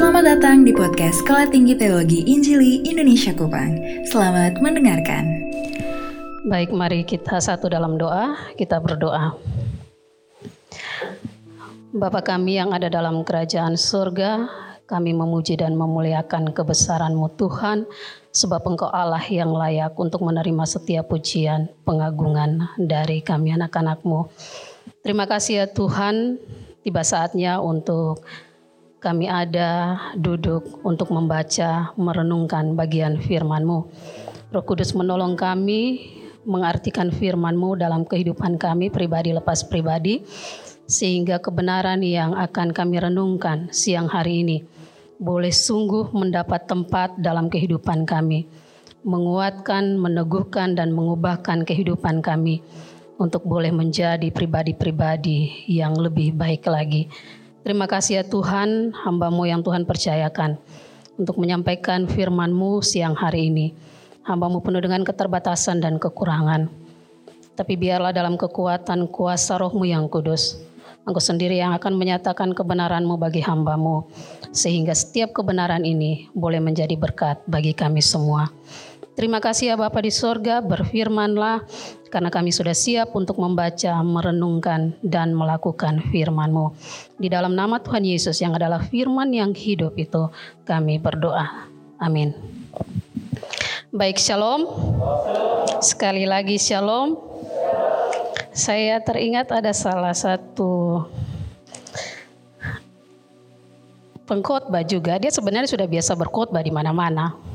Selamat datang di podcast Sekolah Tinggi Teologi Injili Indonesia Kupang. Selamat mendengarkan. Baik, mari kita satu dalam doa, kita berdoa. Bapa kami yang ada dalam kerajaan surga, kami memuji dan memuliakan kebesaran-Mu Tuhan, sebab Engkau Allah yang layak untuk menerima setiap pujian, pengagungan dari kami anak-anak-Mu. Terima kasih ya Tuhan, tiba saatnya untuk kami ada duduk untuk membaca, merenungkan bagian firman-Mu. Roh Kudus menolong kami mengartikan firman-Mu dalam kehidupan kami pribadi lepas pribadi, sehingga kebenaran yang akan kami renungkan siang hari ini boleh sungguh mendapat tempat dalam kehidupan kami, menguatkan, meneguhkan, dan mengubahkan kehidupan kami untuk boleh menjadi pribadi-pribadi yang lebih baik lagi. Terima kasih ya Tuhan, hambamu yang Tuhan percayakan untuk menyampaikan firman-Mu siang hari ini. Hambamu penuh dengan keterbatasan dan kekurangan. Tapi biarlah dalam kekuatan kuasa rohmu yang kudus, Engkau sendiri yang akan menyatakan kebenaran-Mu bagi hambamu, sehingga setiap kebenaran ini boleh menjadi berkat bagi kami semua. Terima kasih ya Bapa di sorga, berfirmanlah karena kami sudah siap untuk membaca, merenungkan, dan melakukan firman-Mu. Di dalam nama Tuhan Yesus yang adalah firman yang hidup itu, kami berdoa. Amin. Baik, shalom. Sekali lagi shalom. Saya teringat ada salah satu pengkhotbah juga. Dia sebenarnya sudah biasa berkhotbah di mana-mana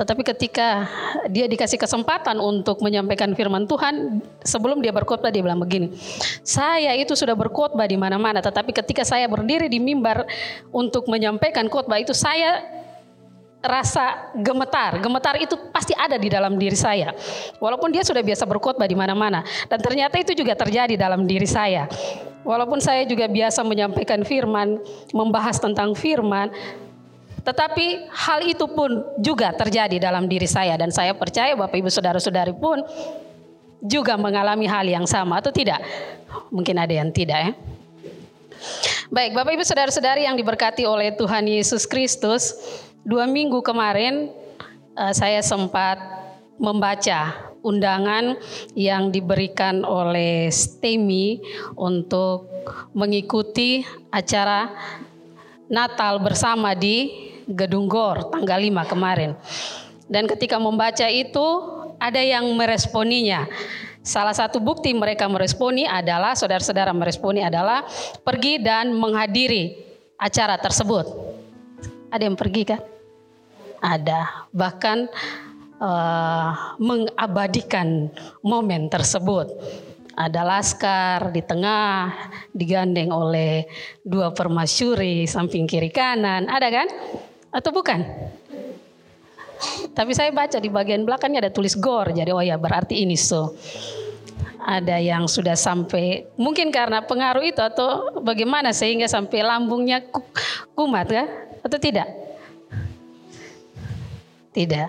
tetapi ketika dia dikasih kesempatan untuk menyampaikan firman Tuhan, sebelum dia berkhotbah dia bilang begini, saya itu sudah berkhotbah di mana-mana, tetapi ketika saya berdiri di mimbar untuk menyampaikan khotbah itu saya rasa gemetar. Gemetar itu pasti ada di dalam diri saya. Walaupun dia sudah biasa berkhotbah di mana-mana dan ternyata itu juga terjadi dalam diri saya. Walaupun saya juga biasa menyampaikan firman, membahas tentang firman, tetapi hal itu pun juga terjadi dalam diri saya dan saya percaya Bapak Ibu Saudara-saudari pun juga mengalami hal yang sama atau tidak? Mungkin ada yang tidak ya. Baik, Bapak Ibu Saudara-saudari yang diberkati oleh Tuhan Yesus Kristus, dua minggu kemarin uh, saya sempat membaca undangan yang diberikan oleh STEMI untuk mengikuti acara Natal bersama di Gedung Gor tanggal 5 kemarin. Dan ketika membaca itu ada yang meresponinya. Salah satu bukti mereka meresponi adalah saudara-saudara meresponi adalah pergi dan menghadiri acara tersebut. Ada yang pergi kan? Ada. Bahkan uh, mengabadikan momen tersebut. Ada laskar di tengah digandeng oleh dua permasyuri samping kiri kanan. Ada kan? Atau bukan? Tapi saya baca di bagian belakangnya ada tulis gor, jadi oh ya berarti ini so. Ada yang sudah sampai, mungkin karena pengaruh itu atau bagaimana sehingga sampai lambungnya kumat ya? Atau tidak? Tidak.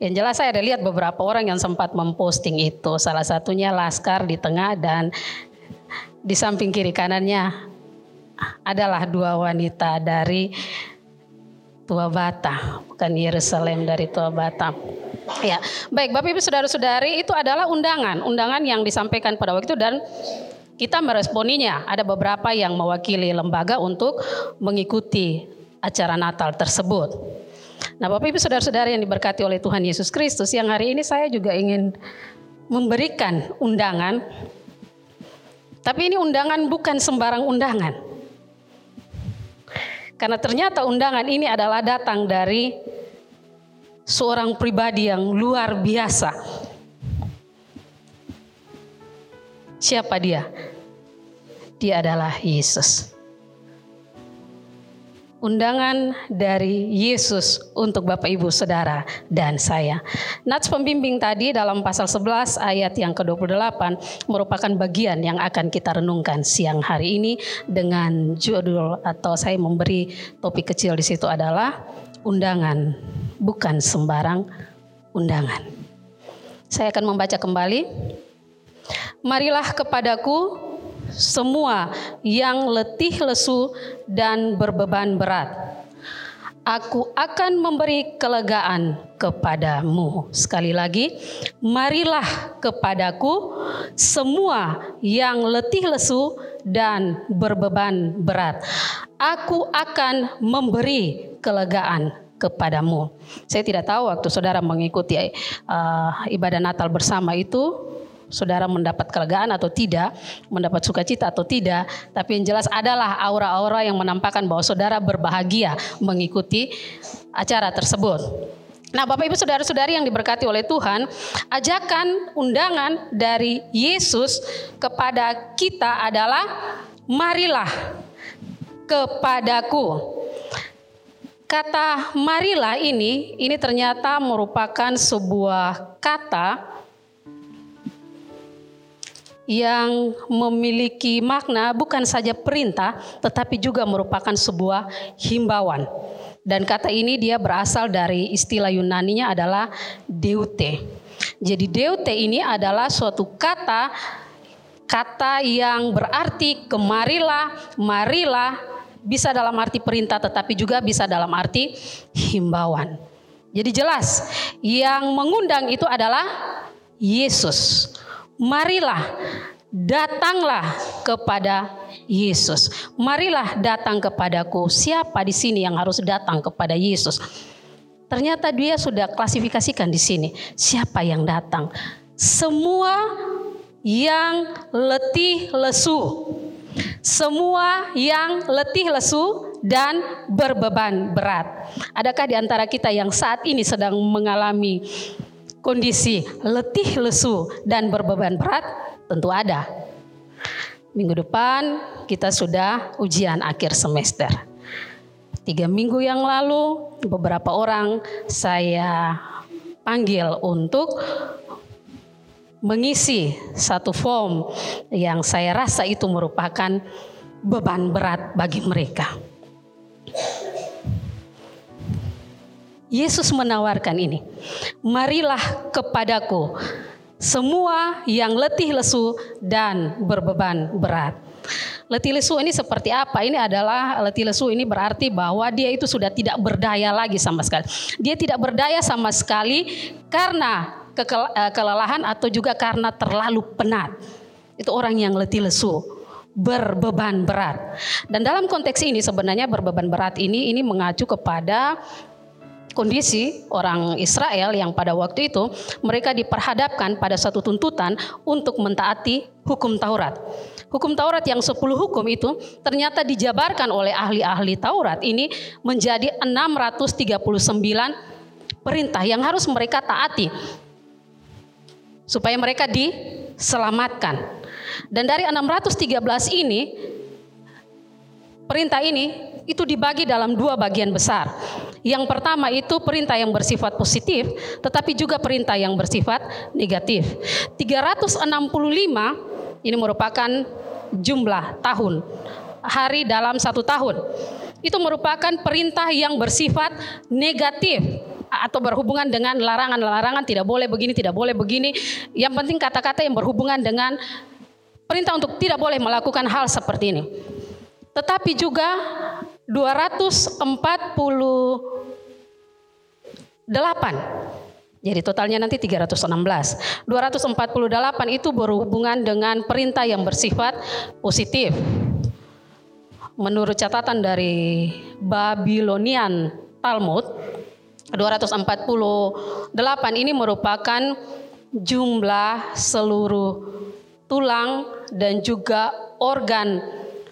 Yang jelas saya ada lihat beberapa orang yang sempat memposting itu. Salah satunya Laskar di tengah dan di samping kiri kanannya adalah dua wanita dari Tua Bata, bukan Yerusalem dari Tua Bata. Ya, baik Bapak Ibu Saudara-saudari itu adalah undangan, undangan yang disampaikan pada waktu itu dan kita meresponinya. Ada beberapa yang mewakili lembaga untuk mengikuti acara Natal tersebut. Nah, Bapak Ibu Saudara-saudari yang diberkati oleh Tuhan Yesus Kristus, yang hari ini saya juga ingin memberikan undangan. Tapi ini undangan bukan sembarang undangan. Karena ternyata undangan ini adalah datang dari seorang pribadi yang luar biasa. Siapa dia? Dia adalah Yesus undangan dari Yesus untuk Bapak Ibu Saudara dan saya. Nats pembimbing tadi dalam pasal 11 ayat yang ke-28 merupakan bagian yang akan kita renungkan siang hari ini dengan judul atau saya memberi topik kecil di situ adalah undangan bukan sembarang undangan. Saya akan membaca kembali. Marilah kepadaku semua yang letih lesu dan berbeban berat. Aku akan memberi kelegaan kepadamu. Sekali lagi, marilah kepadaku semua yang letih lesu dan berbeban berat. Aku akan memberi kelegaan kepadamu. Saya tidak tahu waktu saudara mengikuti uh, ibadah Natal bersama itu saudara mendapat kelegaan atau tidak, mendapat sukacita atau tidak, tapi yang jelas adalah aura-aura yang menampakkan bahwa saudara berbahagia mengikuti acara tersebut. Nah, Bapak Ibu saudara-saudari yang diberkati oleh Tuhan, ajakan undangan dari Yesus kepada kita adalah marilah kepadaku. Kata marilah ini ini ternyata merupakan sebuah kata yang memiliki makna bukan saja perintah, tetapi juga merupakan sebuah himbauan. Dan kata ini dia berasal dari istilah Yunaninya adalah deute. Jadi deute ini adalah suatu kata kata yang berarti kemarilah, marilah, bisa dalam arti perintah tetapi juga bisa dalam arti himbauan. Jadi jelas yang mengundang itu adalah Yesus marilah datanglah kepada Yesus. Marilah datang kepadaku. Siapa di sini yang harus datang kepada Yesus? Ternyata dia sudah klasifikasikan di sini. Siapa yang datang? Semua yang letih lesu. Semua yang letih lesu dan berbeban berat. Adakah di antara kita yang saat ini sedang mengalami kondisi letih lesu dan berbeban berat? Tentu ada. Minggu depan kita sudah ujian akhir semester. Tiga minggu yang lalu beberapa orang saya panggil untuk mengisi satu form yang saya rasa itu merupakan beban berat bagi mereka. Yesus menawarkan ini. Marilah kepadaku semua yang letih lesu dan berbeban berat. Letih lesu ini seperti apa? Ini adalah letih lesu ini berarti bahwa dia itu sudah tidak berdaya lagi sama sekali. Dia tidak berdaya sama sekali karena eh, kelelahan atau juga karena terlalu penat. Itu orang yang letih lesu berbeban berat. Dan dalam konteks ini sebenarnya berbeban berat ini ini mengacu kepada kondisi orang Israel yang pada waktu itu mereka diperhadapkan pada satu tuntutan untuk mentaati hukum Taurat. Hukum Taurat yang 10 hukum itu ternyata dijabarkan oleh ahli-ahli Taurat ini menjadi 639 perintah yang harus mereka taati supaya mereka diselamatkan. Dan dari 613 ini perintah ini itu dibagi dalam dua bagian besar. Yang pertama itu perintah yang bersifat positif, tetapi juga perintah yang bersifat negatif. 365 ini merupakan jumlah tahun, hari dalam satu tahun. Itu merupakan perintah yang bersifat negatif atau berhubungan dengan larangan-larangan tidak boleh begini, tidak boleh begini. Yang penting kata-kata yang berhubungan dengan perintah untuk tidak boleh melakukan hal seperti ini. Tetapi juga 248. Jadi totalnya nanti 316. 248 itu berhubungan dengan perintah yang bersifat positif. Menurut catatan dari Babylonian Talmud, 248 ini merupakan jumlah seluruh tulang dan juga organ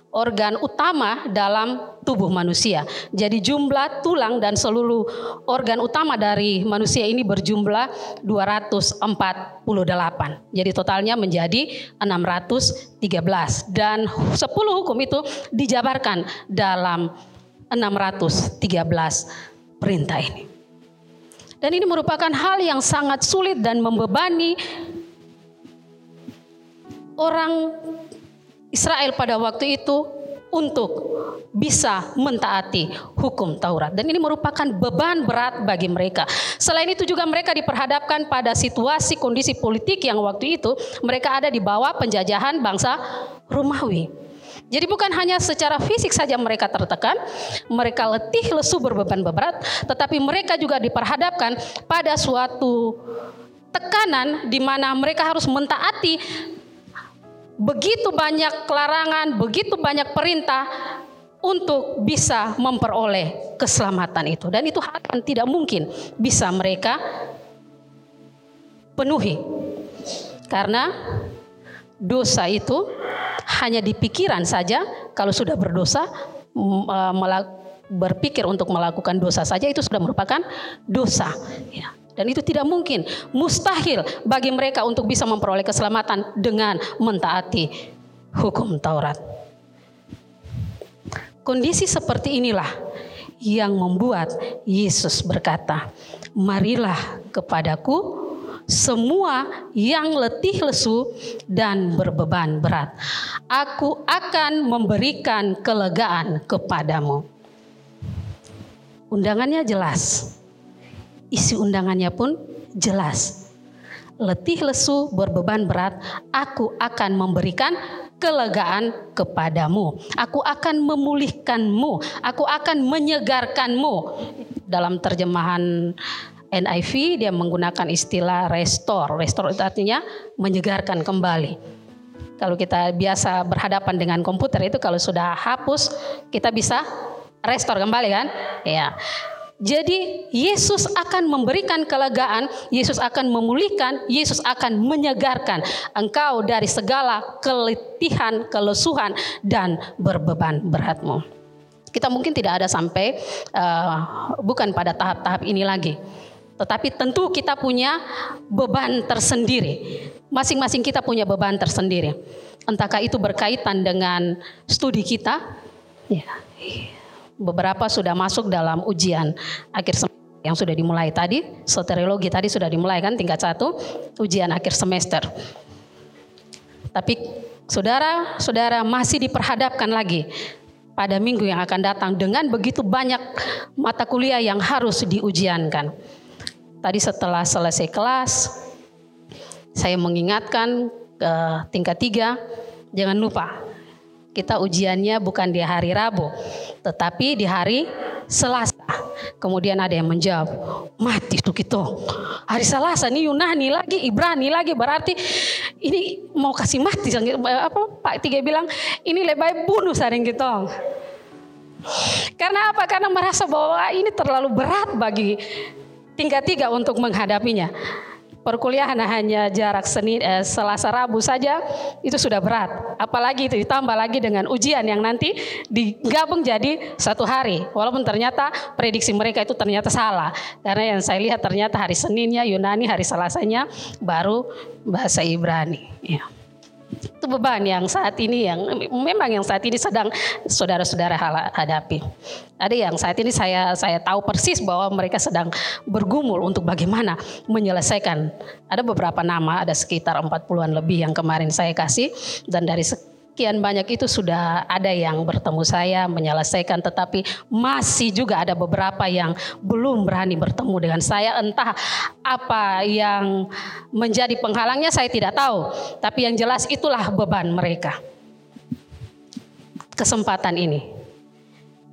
organ utama dalam tubuh manusia. Jadi jumlah tulang dan seluruh organ utama dari manusia ini berjumlah 248. Jadi totalnya menjadi 613 dan 10 hukum itu dijabarkan dalam 613 perintah ini. Dan ini merupakan hal yang sangat sulit dan membebani orang Israel pada waktu itu untuk bisa mentaati hukum Taurat dan ini merupakan beban berat bagi mereka. Selain itu juga mereka diperhadapkan pada situasi kondisi politik yang waktu itu mereka ada di bawah penjajahan bangsa Romawi. Jadi bukan hanya secara fisik saja mereka tertekan, mereka letih, lesu, berbeban berat, tetapi mereka juga diperhadapkan pada suatu tekanan di mana mereka harus mentaati begitu banyak larangan, begitu banyak perintah untuk bisa memperoleh keselamatan itu. Dan itu akan tidak mungkin bisa mereka penuhi. Karena dosa itu hanya di pikiran saja. Kalau sudah berdosa e, berpikir untuk melakukan dosa saja itu sudah merupakan dosa. Ya. Dan itu tidak mungkin, mustahil bagi mereka untuk bisa memperoleh keselamatan dengan mentaati hukum Taurat. Kondisi seperti inilah yang membuat Yesus berkata, "Marilah kepadaku semua yang letih lesu dan berbeban berat. Aku akan memberikan kelegaan kepadamu. Undangannya jelas. Isi undangannya pun jelas. Letih lesu berbeban berat, aku akan memberikan kelegaan kepadamu. Aku akan memulihkanmu, aku akan menyegarkanmu. Dalam terjemahan NIV dia menggunakan istilah restore. Restore itu artinya menyegarkan kembali. Kalau kita biasa berhadapan dengan komputer itu kalau sudah hapus kita bisa restore kembali kan? Ya. Jadi Yesus akan memberikan kelegaan, Yesus akan memulihkan, Yesus akan menyegarkan engkau dari segala keletihan, kelesuhan dan berbeban beratmu. Kita mungkin tidak ada sampai uh, bukan pada tahap-tahap ini lagi. Tetapi tentu kita punya beban tersendiri. Masing-masing kita punya beban tersendiri. Entahkah itu berkaitan dengan studi kita? Ya. Beberapa sudah masuk dalam ujian akhir semester yang sudah dimulai tadi. Soteriologi tadi sudah dimulai kan tingkat satu, ujian akhir semester. Tapi saudara-saudara masih diperhadapkan lagi pada minggu yang akan datang dengan begitu banyak mata kuliah yang harus diujiankan. Tadi setelah selesai kelas, saya mengingatkan ke tingkat tiga, jangan lupa kita ujiannya bukan di hari Rabu, tetapi di hari Selasa. Kemudian ada yang menjawab, mati tuh kita. Hari Selasa nih Yunani lagi, Ibrani lagi, berarti ini mau kasih mati. Apa Pak Tiga bilang, ini lebih bunuh saring kita. Karena apa? Karena merasa bahwa ini terlalu berat bagi tingkat tiga untuk menghadapinya. Perkuliahan hanya jarak Senin, eh, Selasa Rabu saja itu sudah berat. Apalagi itu ditambah lagi dengan ujian yang nanti digabung jadi satu hari. Walaupun ternyata prediksi mereka itu ternyata salah. Karena yang saya lihat ternyata hari Seninnya Yunani, hari Selasanya baru bahasa Ibrani. Ya. Itu beban yang saat ini yang memang yang saat ini sedang saudara-saudara hadapi. Ada yang saat ini saya saya tahu persis bahwa mereka sedang bergumul untuk bagaimana menyelesaikan. Ada beberapa nama, ada sekitar 40-an lebih yang kemarin saya kasih dan dari sekian banyak itu sudah ada yang bertemu saya menyelesaikan tetapi masih juga ada beberapa yang belum berani bertemu dengan saya. Entah apa yang menjadi penghalangnya saya tidak tahu. Tapi yang jelas itulah beban mereka. Kesempatan ini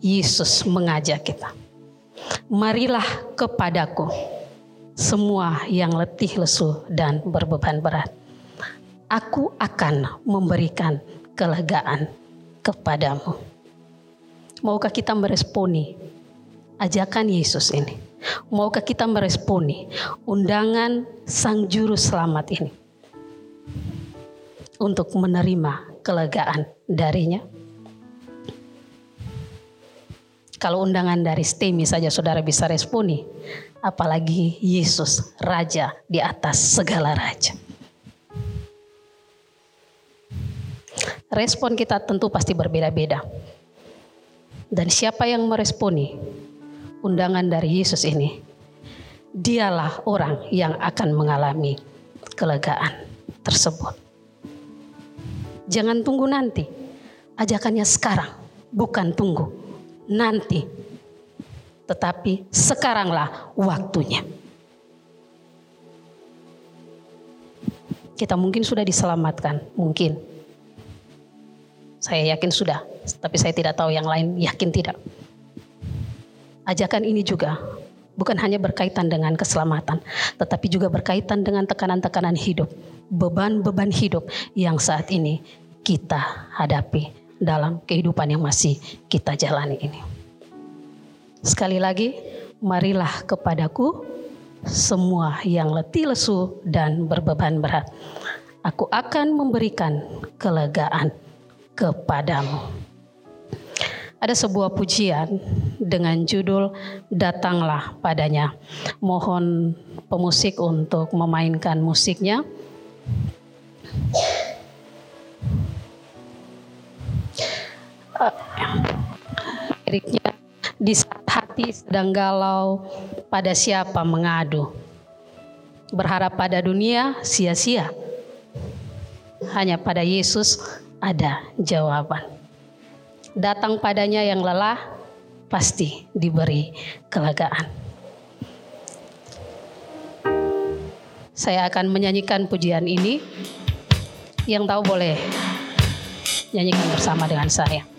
Yesus mengajak kita. Marilah kepadaku semua yang letih lesu dan berbeban berat. Aku akan memberikan kelegaan kepadamu. Maukah kita meresponi ajakan Yesus ini? Maukah kita meresponi undangan Sang Juru Selamat ini? Untuk menerima kelegaan darinya. Kalau undangan dari STEMI saja saudara bisa responi, apalagi Yesus Raja di atas segala raja. Respon kita tentu pasti berbeda-beda. Dan siapa yang meresponi undangan dari Yesus ini? Dialah orang yang akan mengalami kelegaan tersebut. Jangan tunggu nanti. Ajakannya sekarang, bukan tunggu nanti. Tetapi sekaranglah waktunya. Kita mungkin sudah diselamatkan, mungkin Saya yakin sudah, tapi saya tidak tahu yang lain yakin tidak. Ajakan ini juga bukan hanya berkaitan dengan keselamatan, tetapi juga berkaitan dengan tekanan-tekanan hidup, beban-beban hidup yang saat ini kita hadapi dalam kehidupan yang masih kita jalani ini. Sekali lagi, marilah kepadaku semua yang letih lesu dan berbeban berat. Aku akan memberikan kelegaan kepadamu. Ada sebuah pujian dengan judul Datanglah padanya. Mohon pemusik untuk memainkan musiknya. Uh, liriknya di saat hati sedang galau, pada siapa mengadu? Berharap pada dunia sia-sia. Hanya pada Yesus ada jawaban. Datang padanya yang lelah, pasti diberi kelegaan. Saya akan menyanyikan pujian ini. Yang tahu boleh nyanyikan bersama dengan saya.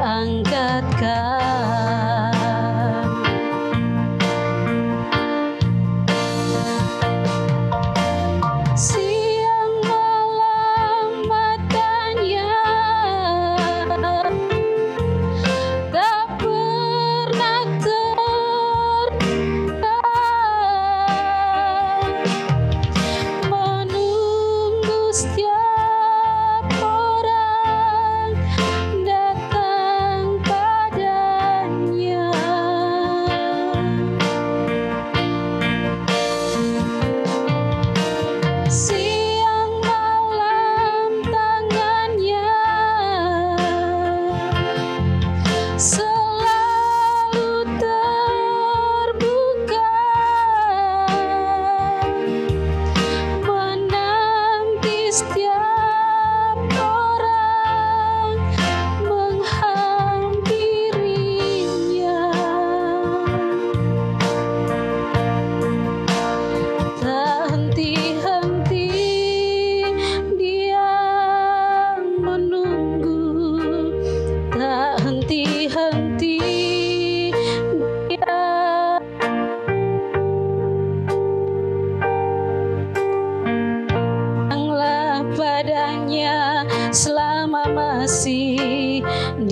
ang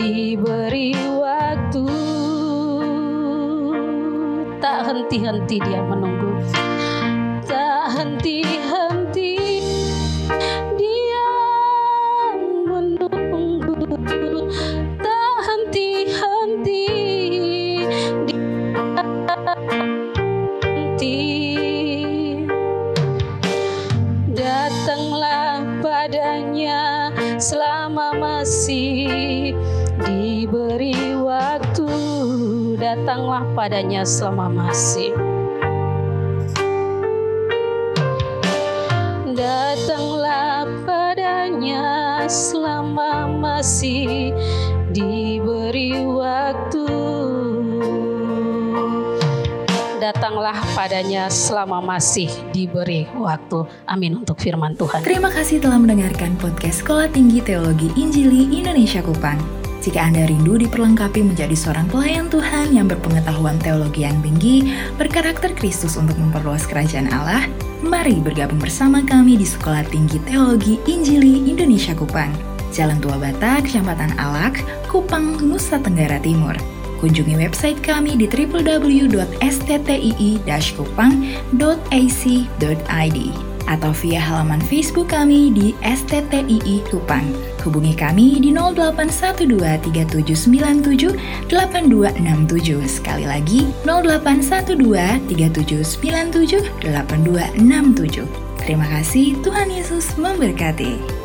diberi waktu. Tak henti-henti dia menunggu. Waktu datanglah padanya selama masih datanglah padanya selama masih diberi waktu datanglah padanya selama masih diberi waktu. Amin untuk firman Tuhan. Terima kasih telah mendengarkan podcast Sekolah Tinggi Teologi Injili Indonesia Kupang. Jika Anda rindu diperlengkapi menjadi seorang pelayan Tuhan yang berpengetahuan teologi yang tinggi, berkarakter Kristus untuk memperluas kerajaan Allah, mari bergabung bersama kami di Sekolah Tinggi Teologi Injili Indonesia Kupang. Jalan Tua Bata, Kecamatan Alak, Kupang, Nusa Tenggara Timur. Kunjungi website kami di www.sttii-kupang.ac.id atau via halaman Facebook kami di STTII Kupang. Hubungi kami di 081237978267. Sekali lagi 081237978267. Terima kasih, Tuhan Yesus memberkati.